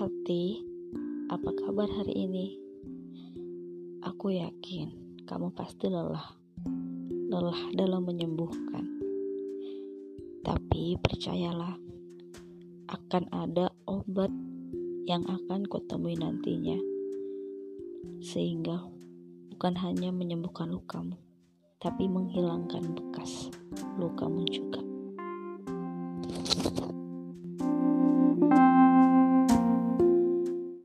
hati, apa kabar hari ini? Aku yakin kamu pasti lelah, lelah dalam menyembuhkan. Tapi percayalah, akan ada obat yang akan kutemui nantinya, sehingga bukan hanya menyembuhkan lukamu, tapi menghilangkan bekas lukamu juga.